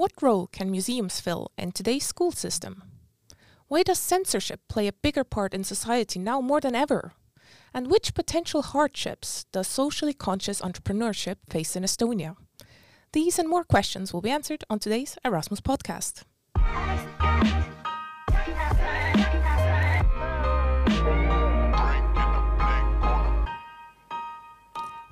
What role can museums fill in today's school system? Why does censorship play a bigger part in society now more than ever? And which potential hardships does socially conscious entrepreneurship face in Estonia? These and more questions will be answered on today's Erasmus podcast.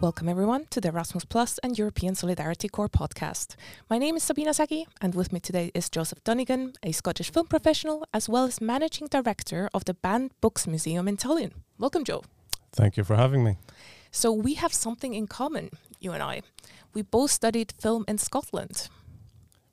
Welcome, everyone, to the Erasmus Plus and European Solidarity Corps podcast. My name is Sabina Sagi, and with me today is Joseph Dunnigan, a Scottish film professional, as well as managing director of the Banned Books Museum in Tallinn. Welcome, Joe. Thank you for having me. So, we have something in common, you and I. We both studied film in Scotland.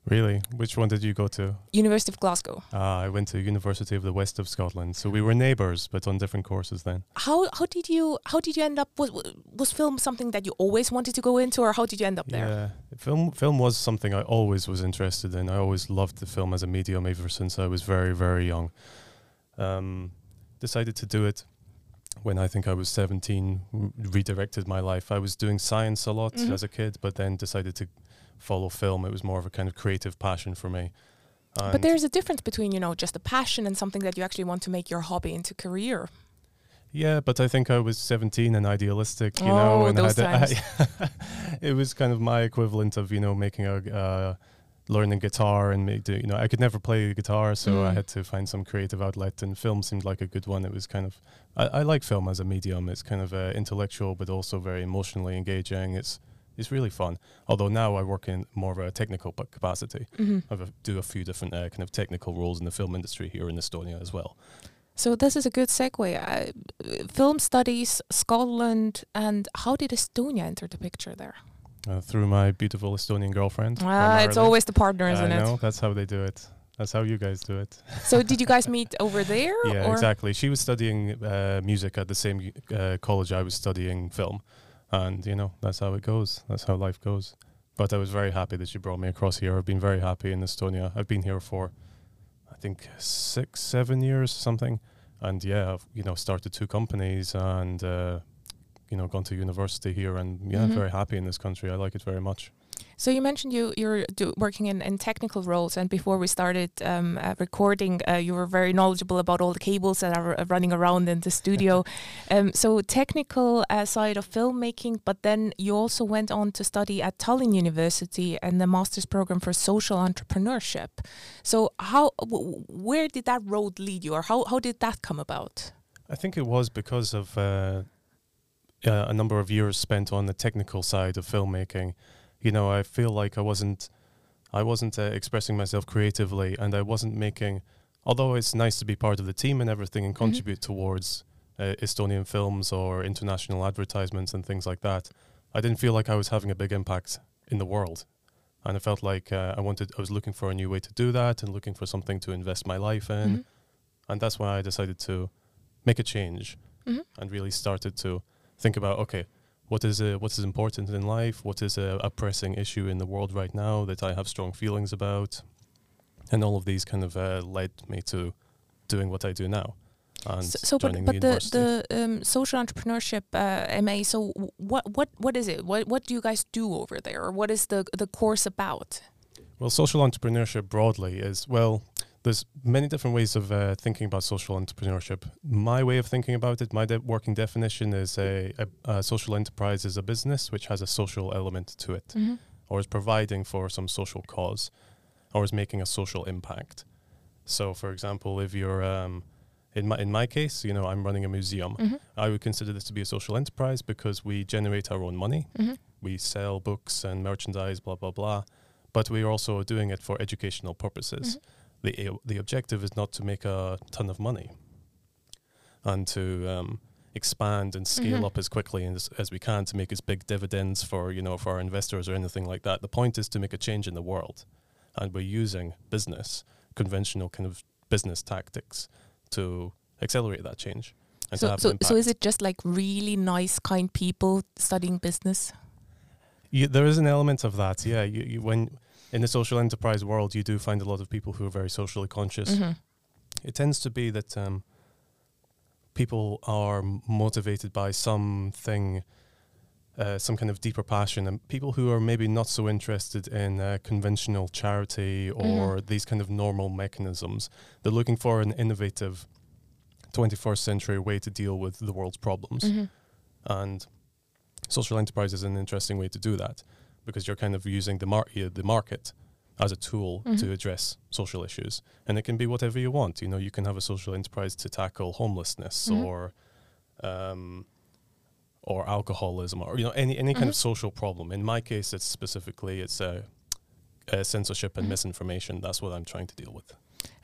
Really? Which one did you go to? University of Glasgow. Ah, I went to University of the West of Scotland. So we were neighbours, but on different courses then. How how did you how did you end up was was film something that you always wanted to go into, or how did you end up there? Yeah, film film was something I always was interested in. I always loved the film as a medium ever since I was very very young. Um, decided to do it when I think I was 17. Redirected my life. I was doing science a lot Mhm. as a kid, but then decided to follow film. It was more of a kind of creative passion for me. But there's a difference between you know just a passion and something that you actually want to make your hobby into career. Yeah, but I think I was 17 and idealistic, you Oh, know, and those had a- it was kind of my equivalent of, you know, making a uh, learning guitar and make, do- you know, I could never play the guitar, so I Mm. had to find some creative outlet, and film seemed like a good one. It was kind of, I, I like film as a medium. It's kind of uh, intellectual, but also very emotionally engaging. It's it's really fun. Although now I work in more of a technical pa- capacity. hmm I do a few different uh, kind of technical roles in the film industry here in Estonia as well. So this is a good segue. Uh, film studies, Scotland, and how did Estonia enter the picture there? uh, through my beautiful Estonian girlfriend. Ah, it's always the partner, isn't I it? know that's how they do it. That's how you guys do it. So did you guys meet over there? yeah, or? exactly. She was studying uh, music at the same uh, college I was studying film, and you know that's how it goes. That's how life goes. But I was very happy that she brought me across here. I've been very happy in Estonia. I've been here for, I think six, seven years, something. And yeah, I've you know started two companies and uh, you know gone to university here, and yeah, Mhm. very happy in this country. I like it very much. So you mentioned you you're do, working in, in technical roles, and before we started um, uh, recording, uh, you were very knowledgeable about all the cables that are uh, running around in the studio. um, so technical uh, side of filmmaking, but then you also went on to study at Tallinn University and the master's program for social entrepreneurship. So how w- where did that road lead you, or how how did that come about? I think it was because of uh, uh, a number of years spent on the technical side of filmmaking. You know, I feel like I wasn't, I wasn't uh, expressing myself creatively, and I wasn't making. Although it's nice to be part of the team and everything and Mhm. contribute towards uh, Estonian films or international advertisements and things like that, I didn't feel like I was having a big impact in the world, and I felt like uh, I wanted. I was looking for a new way to do that and looking for something to invest my life in, Mhm. and that's why I decided to make a change Mhm. and really started to think about okay what is uh, what is important in life what is a, a pressing issue in the world right now that i have strong feelings about and all of these kind of uh, led me to doing what i do now and So, so but, but the the the um, social entrepreneurship uh, MA. So what what what is it? What what do you guys do over there? Or what is the the course about? well social entrepreneurship broadly is well there's many different ways of uh, thinking about social entrepreneurship my way of thinking about it my de- working definition is a, a, a social enterprise is a business which has a social element to it Mm-hmm. or is providing for some social cause or is making a social impact. So, for example, if you're um, in my in my case, you know, I'm running a museum. Mm-hmm. I would consider this to be a social enterprise because we generate our own money. Mm-hmm. We sell books and merchandise, blah blah blah. But we are also doing it for educational purposes. The the objective is not to make a ton of money and to um, expand and scale Mhm. up as quickly as, as we can to make as big dividends for you know for our investors or anything like that. The point is to make a change in the world, and we're using business, conventional kind of business tactics, to accelerate that change. And to So have so so is it just like really nice, kind people studying business? You, there is an element of that, yeah. You, you, when in the social enterprise world, you do find a lot of people who are very socially conscious. Mm-hmm. It tends to be that um, people are motivated by something uh, some kind of deeper passion, and people who are maybe not so interested in uh, conventional charity or Mhm. these kind of normal mechanisms. They're looking for an innovative 21st century way to deal with the world's problems. Mhm. And social enterprise is an interesting way to do that because you're kind of using the, mar- the market as a tool Mhm. to address social issues. And it can be whatever you want. You know, you can have a social enterprise to tackle homelessness Mhm. or um, or alcoholism or you know any any kind Mhm. of social problem. In my case, it's specifically it's uh, uh, censorship and Mhm. misinformation. That's what I'm trying to deal with.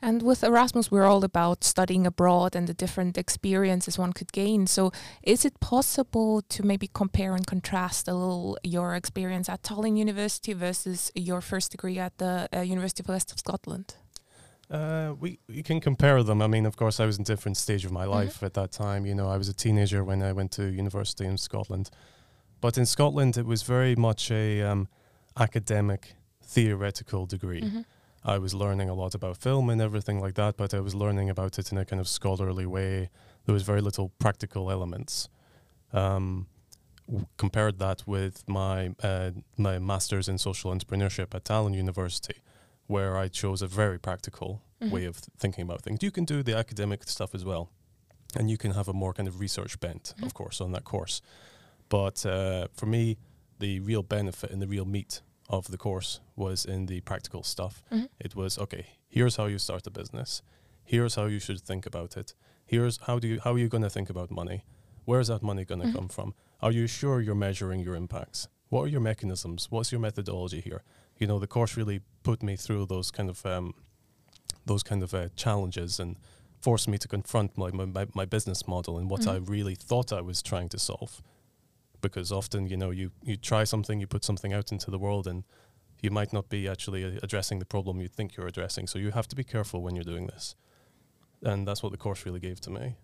And with Erasmus, we're all about studying abroad and the different experiences one could gain. So, is it possible to maybe compare and contrast a little your experience at Tallinn University versus your first degree at the uh, University of West of Scotland? Uh, we we can compare them. I mean, of course, I was in a different stage of my Mhm. life at that time. You know, I was a teenager when I went to university in Scotland, but in Scotland, it was very much a um, academic, theoretical degree. Mhm. I was learning a lot about film and everything like that, but I was learning about it in a kind of scholarly way. There was very little practical elements. Um, w- compared that with my uh, my masters in social entrepreneurship at Tallinn University, where I chose a very practical Mhm. way of th- thinking about things. You can do the academic stuff as well, and you can have a more kind of research bent, Mhm. of course, on that course. But uh, for me, the real benefit and the real meat of the course was in the practical stuff. Mhm. It was okay. Here's how you start a business. Here's how you should think about it. Here's how do you how are you going to think about money? Where's that money going to Mhm. come from? Are you sure you're measuring your impacts? What are your mechanisms? What's your methodology here? You know, the course really put me through those kind of um, those kind of uh, challenges and forced me to confront my, my my business model and what Mhm. I really thought I was trying to solve. Because often, you know, you you try something, you put something out into the world, and you might not be actually uh, addressing the problem you think you're addressing. So you have to be careful when you're doing this, and that's what the course really gave to me.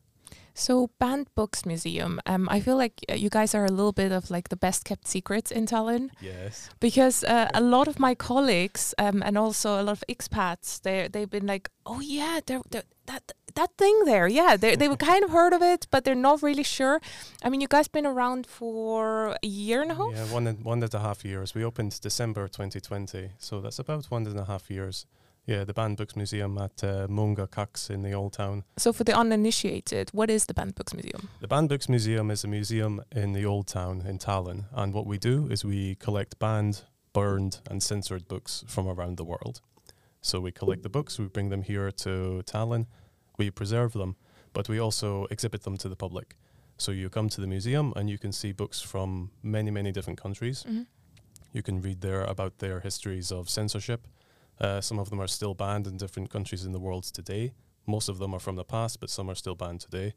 So, Banned Books Museum, um, I feel like uh, you guys are a little bit of like the best kept secrets in Tallinn. Yes. because uh, a lot of my colleagues um, and also a lot of expats they they've been like oh yeah they're, they're, that that thing there yeah they they've kind of heard of it but they're not really sure i mean you guys been around for a year and a half Yeah, one and one and a half years. We opened December 2020, so that's about one and a half years. Yeah, the Banned Books Museum at uh, Munga Kaks in the Old Town. so for the uninitiated what is the banned books museum The Banned Books Museum is a museum in the Old Town in Tallinn, and what we do is we collect banned, burned, and censored books from around the world. So we collect the books, we bring them here to Tallinn, we preserve them, but we also exhibit them to the public. So you come to the museum and you can see books from many, many different countries. Mhm. You can read there about their histories of censorship. Uh, some of them are still banned in different countries in the world today. Most of them are from the past, but some are still banned today.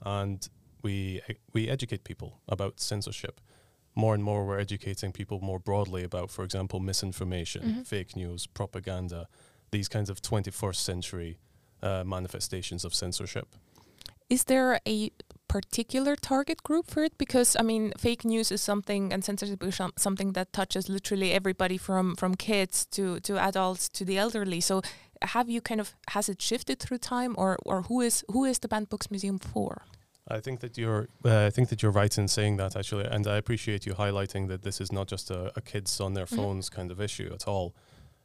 And we we educate people about censorship. More and more, we're educating people more broadly about, for example, misinformation, Mhm. fake news, propaganda, these kinds of 21st century uh, manifestations of censorship. is there a particular target group for it because i mean fake news is something and censorship is something that touches literally everybody from from kids to to adults to the elderly so have you kind of has it shifted through time or or who is who is the banned books museum for I think that you're. Uh, I think that you're right in saying that actually, and I appreciate you highlighting that this is not just a, a kids on their Mhm. phones kind of issue at all.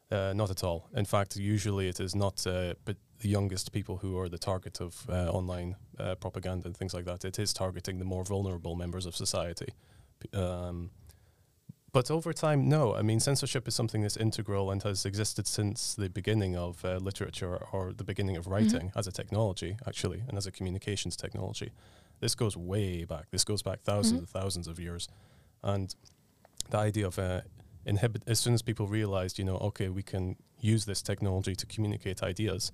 Uh, not at all. In fact, usually it is not. Uh, but the youngest people who are the target of uh, online uh, propaganda and things like that. It is targeting the more vulnerable members of society. Um, but over time, no. I mean, censorship is something that's integral and has existed since the beginning of uh, literature or the beginning of writing as a technology, actually, and as a communications technology. This goes way back. This goes back 1000s Mhm. and thousands of years. And the idea of uh, inhibit, as soon as people realized, you know, okay, we can use this technology to communicate ideas,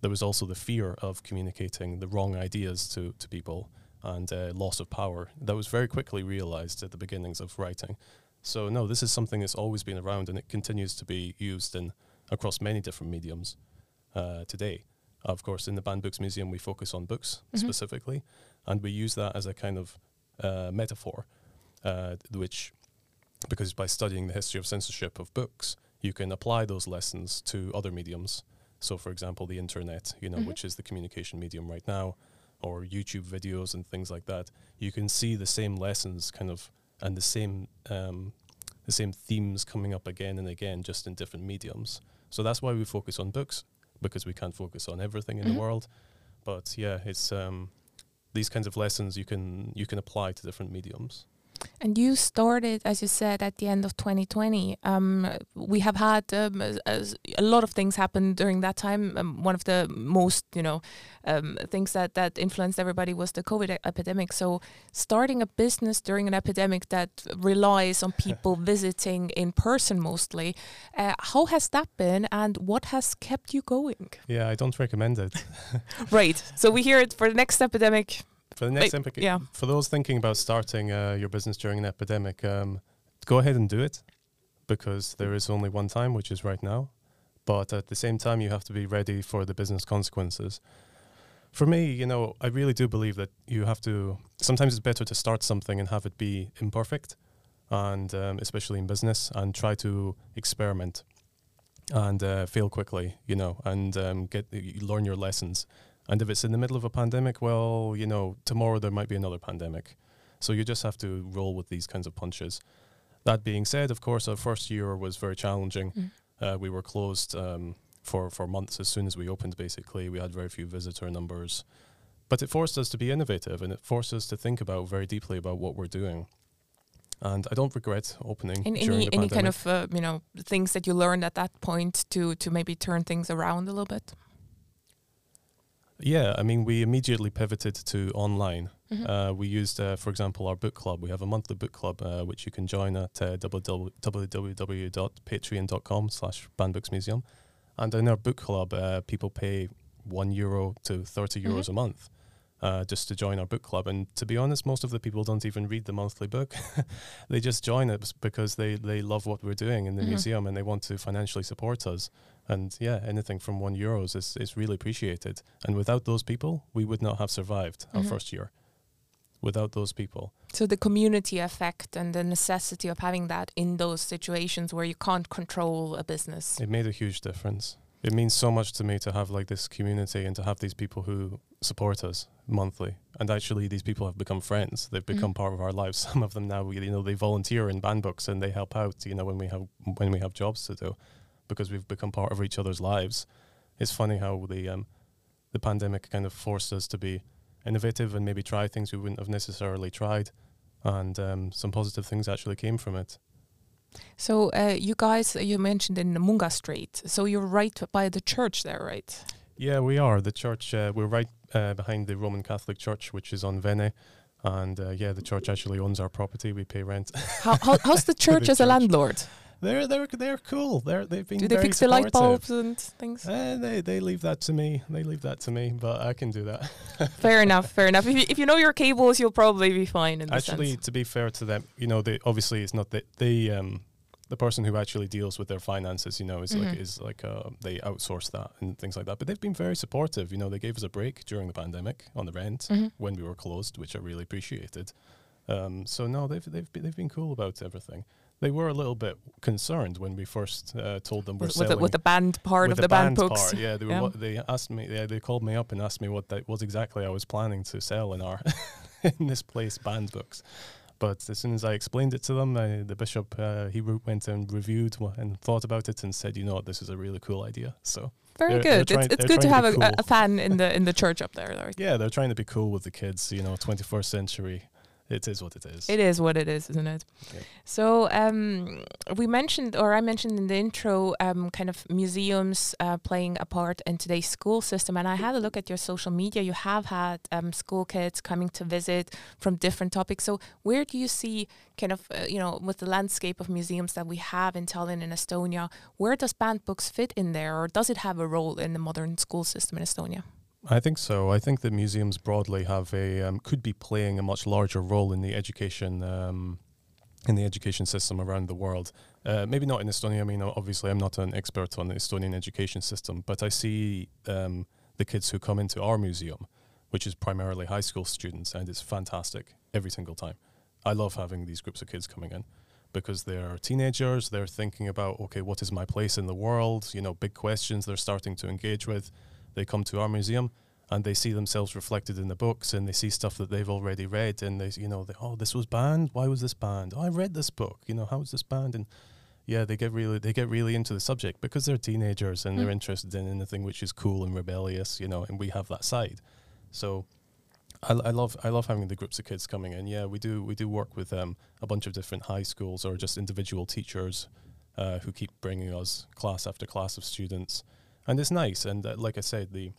there was also the fear of communicating the wrong ideas to, to people and uh, loss of power. That was very quickly realized at the beginnings of writing. So no, this is something that's always been around, and it continues to be used in across many different mediums uh, today. Of course, in the Banned Books Museum, we focus on books Mhm. specifically, and we use that as a kind of uh, metaphor, uh, which, because by studying the history of censorship of books, you can apply those lessons to other mediums. So, for example, the internet, you know, Mhm. which is the communication medium right now, or YouTube videos and things like that. You can see the same lessons kind of and the same um, the same themes coming up again and again, just in different mediums. So that's why we focus on books because we can't focus on everything in Mhm. the world. But yeah, it's um, these kinds of lessons you can you can apply to different mediums. And you started, as you said, at the end of 2020. Um, we have had um, as a lot of things happen during that time. Um, one of the most, you know, um, things that that influenced everybody was the COVID e- epidemic. So, starting a business during an epidemic that relies on people visiting in person mostly, uh, how has that been, and what has kept you going? Yeah, I don't recommend it. right. So we hear it for the next epidemic. For the next Like, epic, yeah. for those thinking about starting uh, your business during an epidemic, um, go ahead and do it because there is only one time, which is right now. But at the same time, you have to be ready for the business consequences. For me, you know, I really do believe that you have to. Sometimes it's better to start something and have it be imperfect, and um, especially in business, and try to experiment and uh, fail quickly, you know, and um, get you learn your lessons. And if it's in the middle of a pandemic, well, you know, tomorrow there might be another pandemic. So you just have to roll with these kinds of punches. That being said, of course, our first year was very challenging. Mm. Uh, we were closed um, for, for months as soon as we opened, basically. We had very few visitor numbers. But it forced us to be innovative and it forced us to think about very deeply about what we're doing. And I don't regret opening In during any any kind of uh, you know things that you learned at that point to to maybe turn things around a little bit. Yeah, I mean, we immediately pivoted to online. Mhm. Uh, we used, uh, for example, our book club. We have a monthly book club, uh, which you can join at uh, www- www.patreon.com slash bannedbooksmuseum. And in our book club, uh, people pay one euro to 30 euros Mhm. a month uh, just to join our book club. And to be honest, most of the people don't even read the monthly book. they just join it because they, they love what we're doing in the Mhm. museum and they want to financially support us. And yeah, anything from one euros is, is really appreciated. And without those people, we would not have survived our Mhm. first year. Without those people. So the community effect and the necessity of having that in those situations where you can't control a business. It made a huge difference. It means so much to me to have like this community and to have these people who support us monthly. And actually, these people have become friends. They've become part of our lives. Some of them now, you know, they volunteer in Banned Books and they help out. You know, when we have when we have jobs to do, because we've become part of each other's lives. It's funny how the um, the pandemic kind of forced us to be innovative and maybe try things we wouldn't have necessarily tried. And um, some positive things actually came from it. So uh, you guys, you mentioned in Munga Street. So you're right by the church there, right? Yeah, we are. The church, uh, we're right uh, behind the Roman Catholic Church, which is on Vene. And uh, yeah, the church actually owns our property. We pay rent. How, how how's the church as a landlord? They're they're they're cool. They're they've been Do they fix the light bulbs and things? Uh, they they leave that to me. They leave that to me, but I can do that. fair enough, fair enough. If you, if you know your cables, you'll probably be fine in actually, sense. to be fair to them, you know, they obviously it's not that they um the person who actually deals with their finances, you know, is Mhm. like is like uh, they outsource that and things like that. But they've been very supportive. You know, they gave us a break during the pandemic on the rent Mhm. when we were closed, which I really appreciated. Um, so no, they've they've been, they've been cool about everything. They were a little bit concerned when we first uh, told them we're With, selling the, with the band part of the, band, books. part. Yeah, they were. Yeah. What, they asked me. Yeah, they called me up and asked me what that what exactly I was planning to sell in our in this place banned books. But as soon as I explained it to them, uh, the bishop uh, he went and reviewed and thought about it and said, you know, what, this is a really cool idea. So Very They're- they're good. trying- it's it's good to have to a, a- cool. a fan in the in the church up there. Though. yeah, they're trying to be cool with the kids. You know, 21st century. It is what it is. It is what it is, isn't it? Yeah. So um, we mentioned, or I mentioned in the intro, um, kind of museums uh, playing a part in today's school system. And I had a look at your social media. You have had um, school kids coming to visit from different topics. So where do you see, kind of, uh, you know, with the landscape of museums that we have in Tallinn and Estonia, where does Banned Books fit in there, or does it have a role in the modern school system in Estonia? I think so. I think that museums broadly have a um, could be playing a much larger role in the education um, in the education system around the world. Uh, maybe not in Estonia. I mean, obviously, I'm not an expert on the Estonian education system, but I see um, the kids who come into our museum, which is primarily high school students, and it's fantastic every single time. I love having these groups of kids coming in because they're teenagers. They're thinking about, okay, what is my place in the world? You know, big questions they're starting to engage with. They come to our museum and they see themselves reflected in the books and they see stuff that they've already read and they you know they, oh this was banned? Why was this banned? Oh, I read this book. You know how was this banned? And yeah they get really they get really into the subject because they're teenagers and mm. they're interested in anything which is cool and rebellious you know and we have that side. So I, I love I love having the groups of kids coming in. Yeah we do we do work with um, a bunch of different high schools or just individual teachers uh, who keep bringing us class after class of students and it's nice and uh, like I said the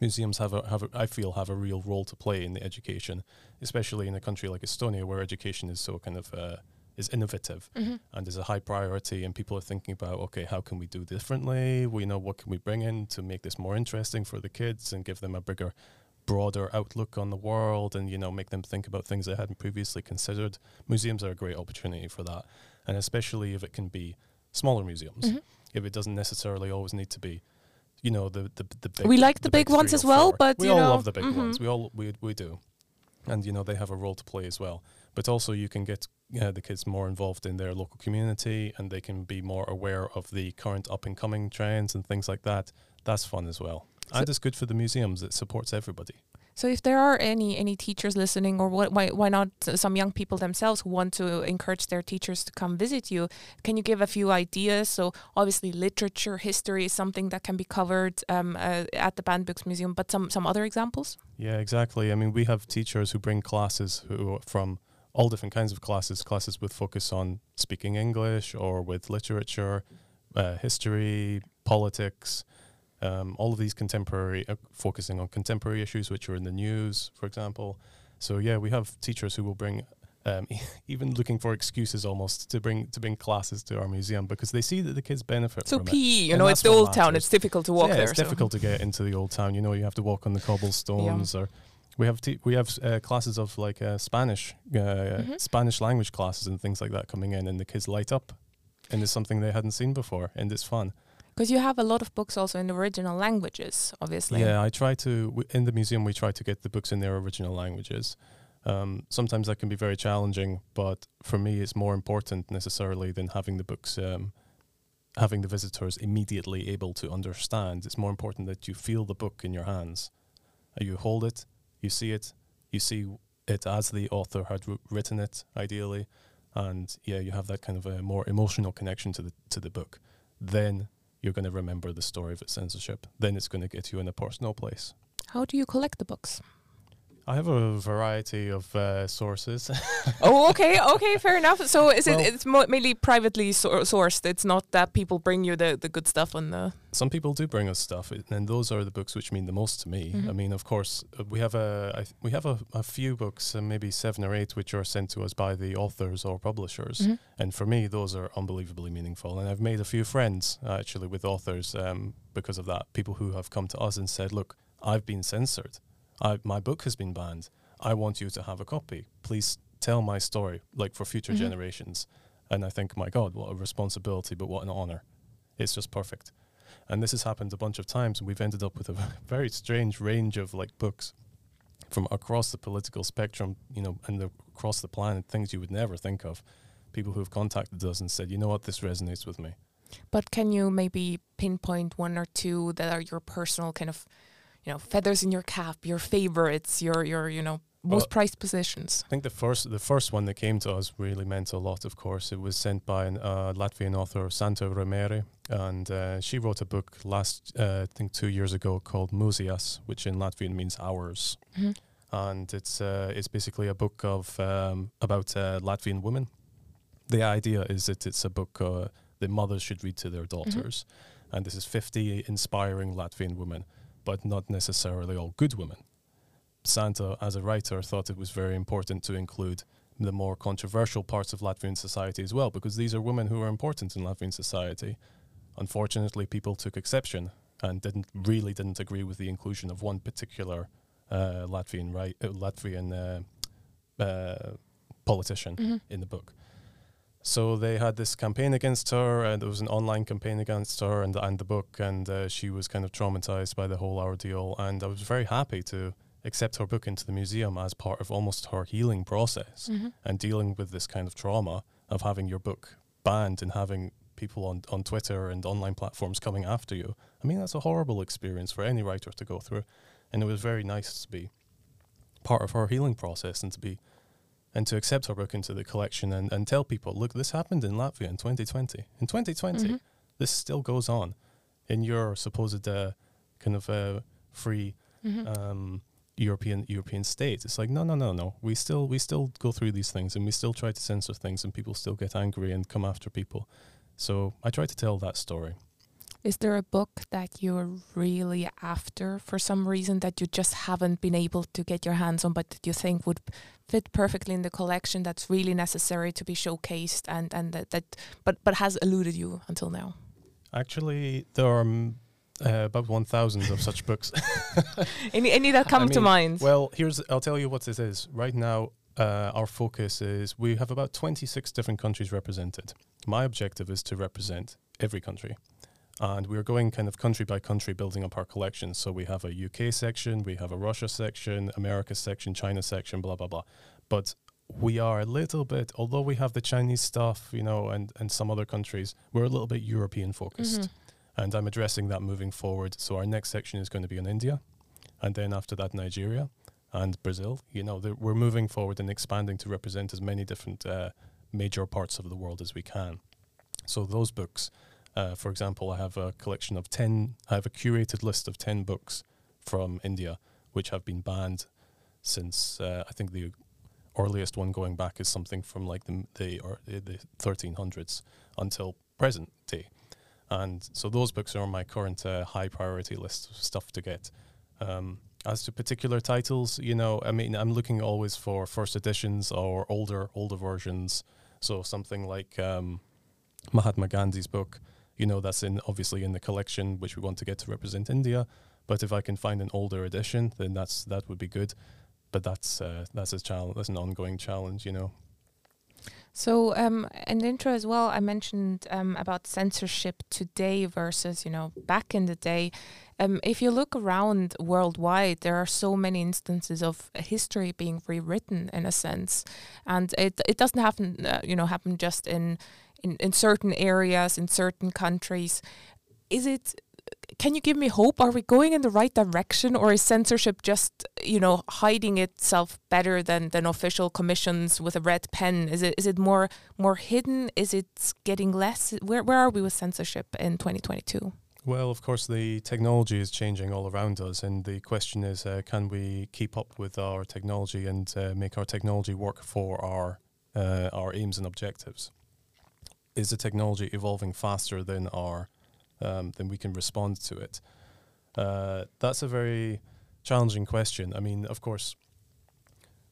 museums have a have a, I feel have a real role to play in the education, especially in a country like Estonia where education is so kind of uh, is innovative mm-hmm. and is a high priority, and people are thinking about okay, how can we do differently? We know what can we bring in to make this more interesting for the kids and give them a bigger, broader outlook on the world, and you know make them think about things they hadn't previously considered. Museums are a great opportunity for that, and especially if it can be smaller museums. Mm-hmm. If it doesn't necessarily always need to be you know the the, the big, we like the, the big, big ones as well, four. but we all know, love the big mm-hmm. ones. We all we we do, and you know they have a role to play as well. But also you can get uh, the kids more involved in their local community, and they can be more aware of the current up and coming trends and things like that. That's fun as well, so and it's good for the museums. It supports everybody. So if there are any any teachers listening, or what, why why not some young people themselves who want to encourage their teachers to come visit you, can you give a few ideas? So obviously, literature, history is something that can be covered um, uh, at the Banned Books Museum, but some some other examples. Yeah, exactly. I mean, we have teachers who bring classes who from all different kinds of classes, classes with focus on speaking English or with literature, uh, history, politics um, all of these contemporary, uh, focusing on contemporary issues which are in the news, for example. So yeah, we have teachers who will bring, um, even looking for excuses almost to bring to bring classes to our museum because they see that the kids benefit. So PE, you and know, it's the old matters. town. It's difficult to walk so yeah, there. It's so. difficult to get into the old town. You know, you have to walk on the cobblestones yeah. or. We have we have uh, classes of like uh, Spanish, uh, mm-hmm. Spanish language classes and things like that coming in, and the kids light up, and it's something they hadn't seen before, and it's fun. Because you have a lot of books also in the original languages, obviously. Yeah, I try to, in the museum, we try to get the books in their original languages. Um, sometimes that can be very challenging, but for me, it's more important necessarily than having the books, um, having the visitors immediately able to understand. It's more important that you feel the book in your hands. Uh, you hold it, you see it, you see it as the author had written it, ideally, and yeah, you have that kind of a more emotional connection to the to the book. Then you're going to remember the story of its censorship. Then it's going to get you in a personal place. How do you collect the books? I have a variety of uh, sources. oh, okay, okay, fair enough. So is well, it it's mainly privately so sourced? It's not that people bring you the, the good stuff on the. Some people do bring us stuff, and those are the books which mean the most to me. Mm -hmm. I mean, of course, uh, we have a we have a, a few books, uh, maybe seven or eight, which are sent to us by the authors or publishers, mm -hmm. and for me, those are unbelievably meaningful. And I've made a few friends uh, actually with authors um, because of that. People who have come to us and said, "Look, I've been censored." I, my book has been banned. I want you to have a copy. Please tell my story, like for future mm-hmm. generations. And I think, my God, what a responsibility, but what an honor. It's just perfect. And this has happened a bunch of times, and we've ended up with a very strange range of like books from across the political spectrum, you know, and the, across the planet, things you would never think of. People who have contacted us and said, you know what, this resonates with me. But can you maybe pinpoint one or two that are your personal kind of you know feathers in your cap, your favorites, your your you know most well, prized possessions? I think the first the first one that came to us really meant a lot. Of course, it was sent by a uh, Latvian author, Santa Remere, and uh, she wrote a book last uh, I think two years ago called Mūsējās, which in Latvian means hours. Mm-hmm. And it's uh, it's basically a book of um, about uh, Latvian women. The idea is that it's a book uh, that mothers should read to their mm-hmm. daughters, mm-hmm. and this is 50 inspiring Latvian women but not necessarily all good women. Santa, as a writer, thought it was very important to include the more controversial parts of Latvian society as well, because these are women who are important in Latvian society. Unfortunately, people took exception and didn't really didn't agree with the inclusion of one particular uh, Latvian right uh, Latvian uh, uh politician mm-hmm. in the book. So they had this campaign against her, and there was an online campaign against her and and the book, and uh, she was kind of traumatized by the whole ordeal. And I was very happy to accept her book into the museum as part of almost her healing process mm-hmm. and dealing with this kind of trauma of having your book banned and having people on, on Twitter and online platforms coming after you. I mean, that's a horrible experience for any writer to go through. and it was very nice to be part of her healing process and to be and to accept our book into the collection and, and tell people, look, this happened in Latvia in 2020. In 2020, Mhm. this still goes on in your supposed uh, kind of uh, free Mhm. um, European European states. It's like no, no, no, no. We still we still go through these things, and we still try to censor things, and people still get angry and come after people. So I try to tell that story. Is there a book that you're really after for some reason that you just haven't been able to get your hands on, but that you think would fit perfectly in the collection that's really necessary to be showcased and and that, that but but has eluded you until now? Actually, there are uh, about one thousand of such books. Any any that I come to mean, mind? Well, here's I'll tell you what this is. Right now, uh, our focus is we have about 26 different countries represented. My objective is to represent every country. And we're going kind of country by country building up our collection. So we have a UK section, we have a Russia section, America section, China section, blah, blah, blah. But we are a little bit, although we have the Chinese stuff, you know, and, and some other countries, we're a little bit European focused. Mhm. And I'm addressing that moving forward. So our next section is going to be on India. And then after that, Nigeria and Brazil. You know, we're moving forward and expanding to represent as many different uh, major parts of the world as we can. So those books, uh, for example, I have a collection of 10, I have a curated list of 10 books from India, which have been banned since, uh, I think the earliest one going back is something from like the, the, or the the 1300s until present day. And so those books are on my current uh, high priority list of stuff to get. Um, as to particular titles, you know, I mean, I'm looking always for first editions or older, older versions. So something like um, Mahatma Gandhi's book, you know, that's in obviously in the collection, which we want to get to represent India. But if I can find an older edition, then that's that would be good. But that's uh, that's a challenge. That's an ongoing challenge, you know. So, um, in the intro as well, I mentioned um, about censorship today versus, you know, back in the day. Um, if you look around worldwide, there are so many instances of history being rewritten in a sense, and it it doesn't happen, uh, you know, happen just in, in in certain areas in certain countries. Is it? Can you give me hope? Are we going in the right direction, or is censorship just, you know, hiding itself better than than official commissions with a red pen? Is it is it more more hidden? Is it getting less? Where where are we with censorship in 2022? Well, of course, the technology is changing all around us, and the question is, uh, can we keep up with our technology and uh, make our technology work for our uh, our aims and objectives? Is the technology evolving faster than our um, than we can respond to it? Uh, that's a very challenging question. I mean, of course,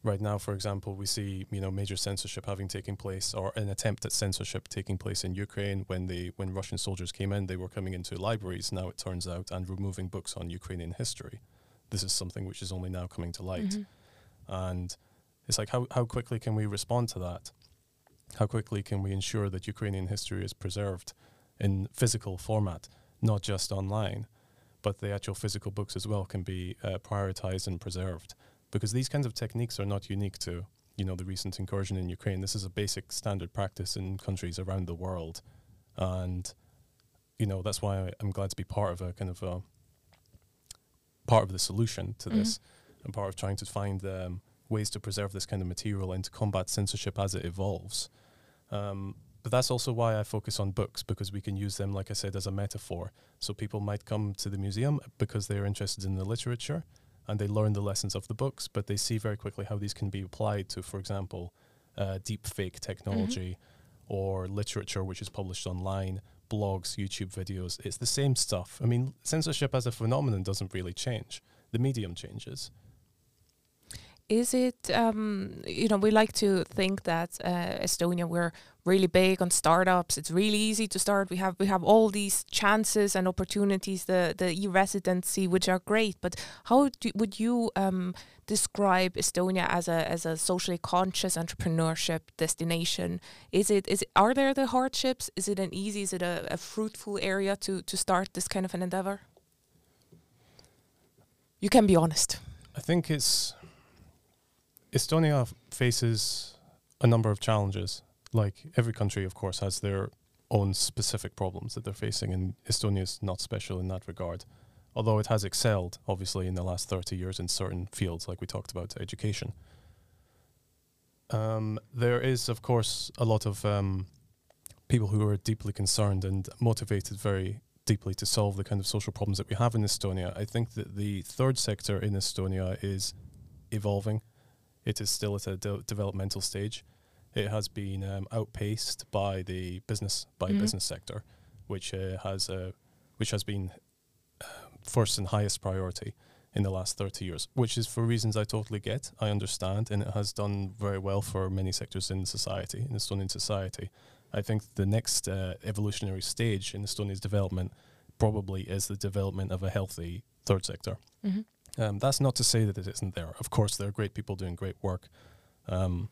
right now, for example, we see you know major censorship having taken place, or an attempt at censorship taking place in Ukraine when they when Russian soldiers came in, they were coming into libraries. Now it turns out and removing books on Ukrainian history. This is something which is only now coming to light, Mhm. and it's like how how quickly can we respond to that? How quickly can we ensure that Ukrainian history is preserved in physical format, not just online, but the actual physical books as well can be uh, prioritized and preserved? Because these kinds of techniques are not unique to you know the recent incursion in Ukraine. This is a basic standard practice in countries around the world, and you know that's why I'm glad to be part of a kind of a part of the solution to this, and part of trying to find um, ways to preserve this kind of material and to combat censorship as it evolves. Um, but that's also why I focus on books because we can use them, like I said, as a metaphor. So people might come to the museum because they're interested in the literature and they learn the lessons of the books, but they see very quickly how these can be applied to, for example, uh, deep fake technology or literature which is published online, blogs, YouTube videos. It's the same stuff. I mean, censorship as a phenomenon doesn't really change. The medium changes. Is it, um, you know, we like to think that uh, Estonia, we're really big on startups. It's really easy to start. We have we have all these chances and opportunities, the the e-residency, which are great. But how do, would you um, describe Estonia as a as a socially conscious entrepreneurship destination? Is it is it, are there the hardships? Is it an easy? Is it a, a fruitful area to to start this kind of an endeavor? You can be honest. I think it's Estonia faces a number of challenges. Like every country, of course, has their own specific problems that they're facing, and Estonia is not special in that regard. although it has excelled, obviously, in the last 30 years in certain fields, like we talked about education. Um, there is, of course, a lot of um, people who are deeply concerned and motivated very deeply to solve the kind of social problems that we have in Estonia. I think that the third sector in Estonia is evolving. It is still at a de- developmental stage. It has been um, outpaced by the business by Mhm. business sector, which uh, has uh, which has been uh, first and highest priority in the last 30 years, which is for reasons I totally get, I understand, and it has done very well for many sectors in society, in Estonian society. I think the next uh, evolutionary stage in Estonia's development probably is the development of a healthy third sector. Mhm. Um, that's not to say that it isn't there. Of course, there are great people doing great work. Um,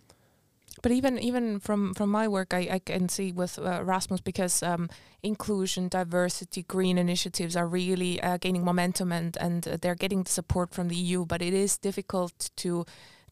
But even even from from my work, I, I can see with uh, Erasmus because um, inclusion, diversity, green initiatives are really uh, gaining momentum and and uh, they're getting the support from the EU. But it is difficult to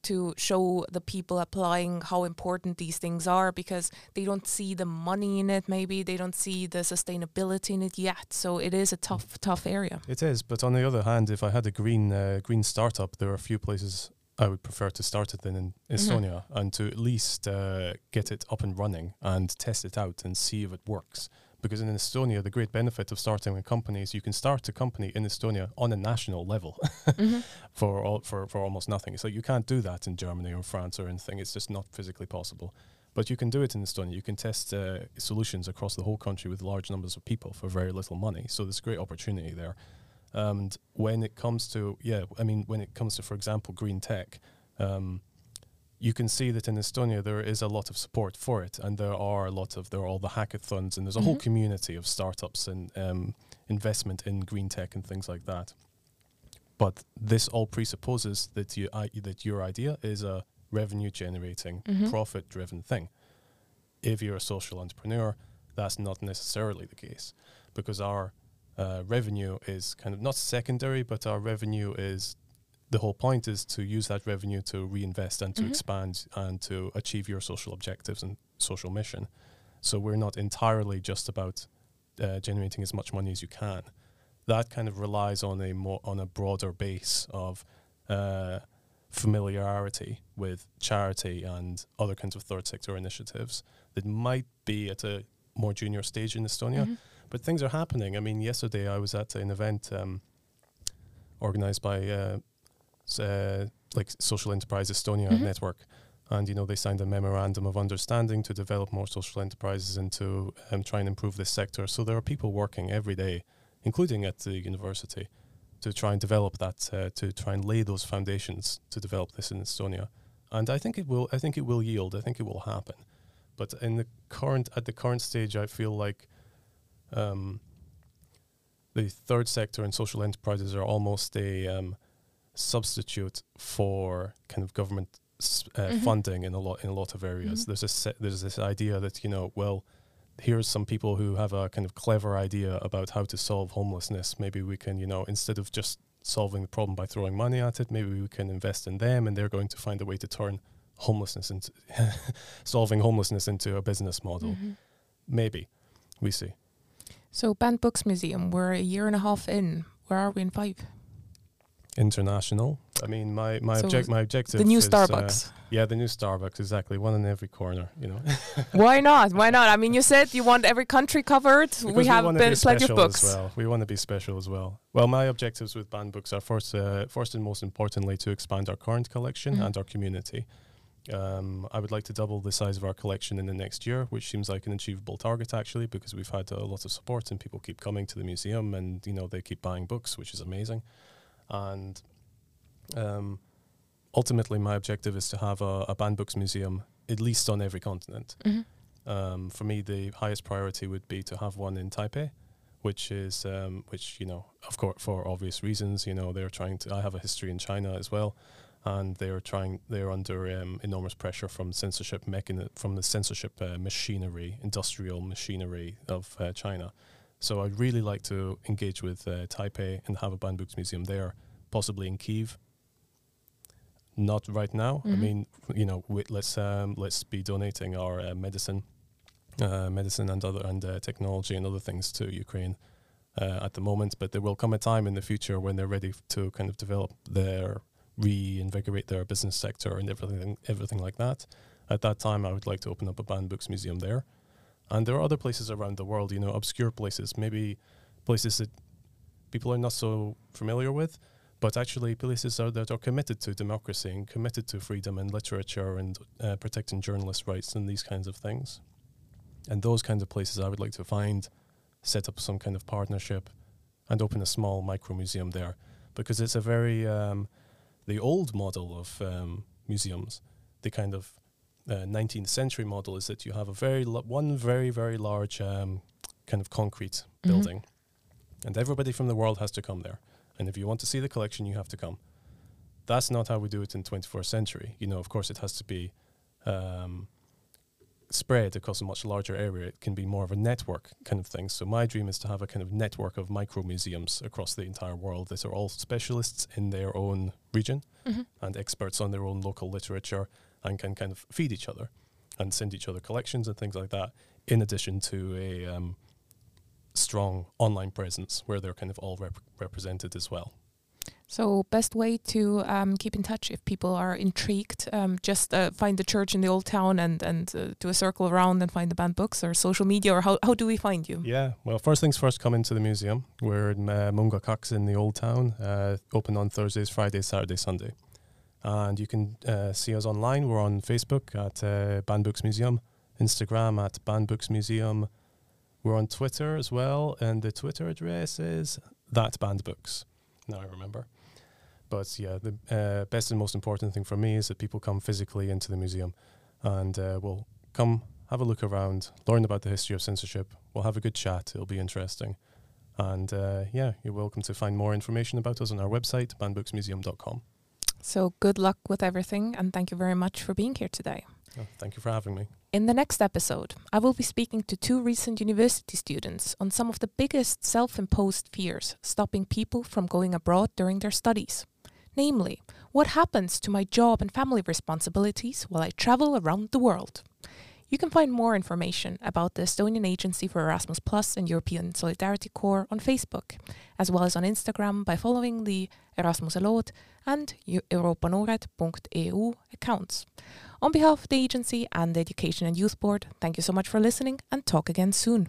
to show the people applying how important these things are because they don't see the money in it. Maybe they don't see the sustainability in it yet. So it is a tough tough area. It is, but on the other hand, if I had a green uh, green startup, there are a few places I would prefer to start it in in Estonia and to at least uh, get it up and running and test it out and see if it works. Because in Estonia, the great benefit of starting a company is you can start a company in Estonia on a national level Mhm. for all, for for almost nothing. So you can't do that in Germany or France or anything. It's just not physically possible. But you can do it in Estonia. You can test uh, solutions across the whole country with large numbers of people for very little money. So there's great opportunity there. And when it comes to yeah, I mean when it comes to for example green tech, um, you can see that in Estonia there is a lot of support for it, and there are a lot of there are all the hackathons, and there's a whole Mhm. community of startups and um, investment in green tech and things like that. But this all presupposes that you I, that your idea is a revenue generating, Mhm. profit driven thing. If you're a social entrepreneur, that's not necessarily the case because our uh, revenue is kind of not secondary, but our revenue is the whole point is to use that revenue to reinvest and to Mhm. expand and to achieve your social objectives and social mission. So we're not entirely just about uh, generating as much money as you can. That kind of relies on a more on a broader base of uh, familiarity with charity and other kinds of third sector initiatives that might be at a more junior stage in Estonia. Mhm. But things are happening. I mean, yesterday I was at an event um, organized by uh, uh, like Social Enterprise Estonia Mhm. Network, and you know they signed a memorandum of understanding to develop more social enterprises and to um, try and improve this sector. So there are people working every day, including at the university, to try and develop that, uh, to try and lay those foundations to develop this in Estonia. And I think it will. I think it will yield. I think it will happen. But in the current at the current stage, I feel like um, the third sector and social enterprises are almost a um, substitute for kind of government uh, Mhm. funding in a lot in a lot of areas. Mhm. There's a se- there's this idea that you know well. Here's some people who have a kind of clever idea about how to solve homelessness. Maybe we can, you know, instead of just solving the problem by throwing money at it, maybe we can invest in them and they're going to find a way to turn homelessness into solving homelessness into a business model. Mhm. Maybe. We see. So Banned Books Museum, we're a year and a half in. Where are we in five? International. I mean, my my So object my objective. the new is, uh, Starbucks. yeah, the new Starbucks. Exactly, one in every corner. You know, Why not? Why not? I mean, you said you want every country covered. Because we have been be plenty of special books. As well. We want to be special as well. Well, my objectives with banned books are first, uh, first and most importantly, to expand our current collection Mhm. and our community. Um, I would like to double the size of our collection in the next year, which seems like an achievable target actually, because we've had a lot of support and people keep coming to the museum and you know they keep buying books, which is amazing. And um, ultimately, my objective is to have a, a banned books museum at least on every continent. Mhm. Um, for me, the highest priority would be to have one in Taipei, which is um, which you know, of course, for obvious reasons. You know, they're trying to. I have a history in China as well, and they are trying. They're under um, enormous pressure from censorship mechani- from the censorship uh, machinery, industrial machinery of uh, China. So I'd really like to engage with uh, Taipei and have a banned books museum there, possibly in Kiev. Not right now. I Mhm. mean, you know, wi- let's um, let's be donating our uh, medicine, uh, medicine and other and uh, technology and other things to Ukraine, uh, at the moment, but there will come a time in the future when they're ready to kind of develop their reinvigorate their business sector and everything everything like that. At that time, I would like to open up a banned books museum there. And there are other places around the world, you know, obscure places, maybe places that people are not so familiar with, but actually places are, that are committed to democracy and committed to freedom and literature and uh, protecting journalist rights and these kinds of things. And those kinds of places I would like to find, set up some kind of partnership, and open a small micro museum there, because it's a very um, the old model of um, museums, the kind of uh, 19th century model is that you have a very one very very large um, kind of concrete Mhm. building, and everybody from the world has to come there. And if you want to see the collection, you have to come. That's not how we do it in 21st century. You know, of course, it has to be um, spread across a much larger area. It can be more of a network kind of thing. So my dream is to have a kind of network of micro museums across the entire world that are all specialists in their own region Mhm. and experts on their own local literature and can kind of feed each other and send each other collections and things like that, in addition to a um, strong online presence where they're kind of all rep- represented as well. So, best way to um, keep in touch if people are intrigued, um, just uh, find the church in the old town and and uh, do a circle around and find the banned books or social media or how how do we find you? Yeah, well, first things first, come into the museum. We're in uh, Munga Cox in the old town, uh, open on Thursdays, Fridays, Saturday, Sunday. And you can uh, see us online. We're on Facebook at uh, Banned Books Museum, Instagram at Banned Books Museum. We're on Twitter as well, and the Twitter address is that Banned Books. Now I remember. But yeah, the uh, best and most important thing for me is that people come physically into the museum, and uh, we'll come have a look around, learn about the history of censorship. We'll have a good chat. It'll be interesting. And uh, yeah, you're welcome to find more information about us on our website, bannedbooksmuseum.com. So, good luck with everything and thank you very much for being here today. Oh, thank you for having me. In the next episode, I will be speaking to two recent university students on some of the biggest self imposed fears stopping people from going abroad during their studies. Namely, what happens to my job and family responsibilities while I travel around the world? You can find more information about the Estonian Agency for Erasmus Plus and European Solidarity Corps on Facebook, as well as on Instagram by following the Erasmus Lood and euroopanoored.eu accounts. On behalf of the agency and the Education and Youth Board, thank you so much for listening and talk again soon.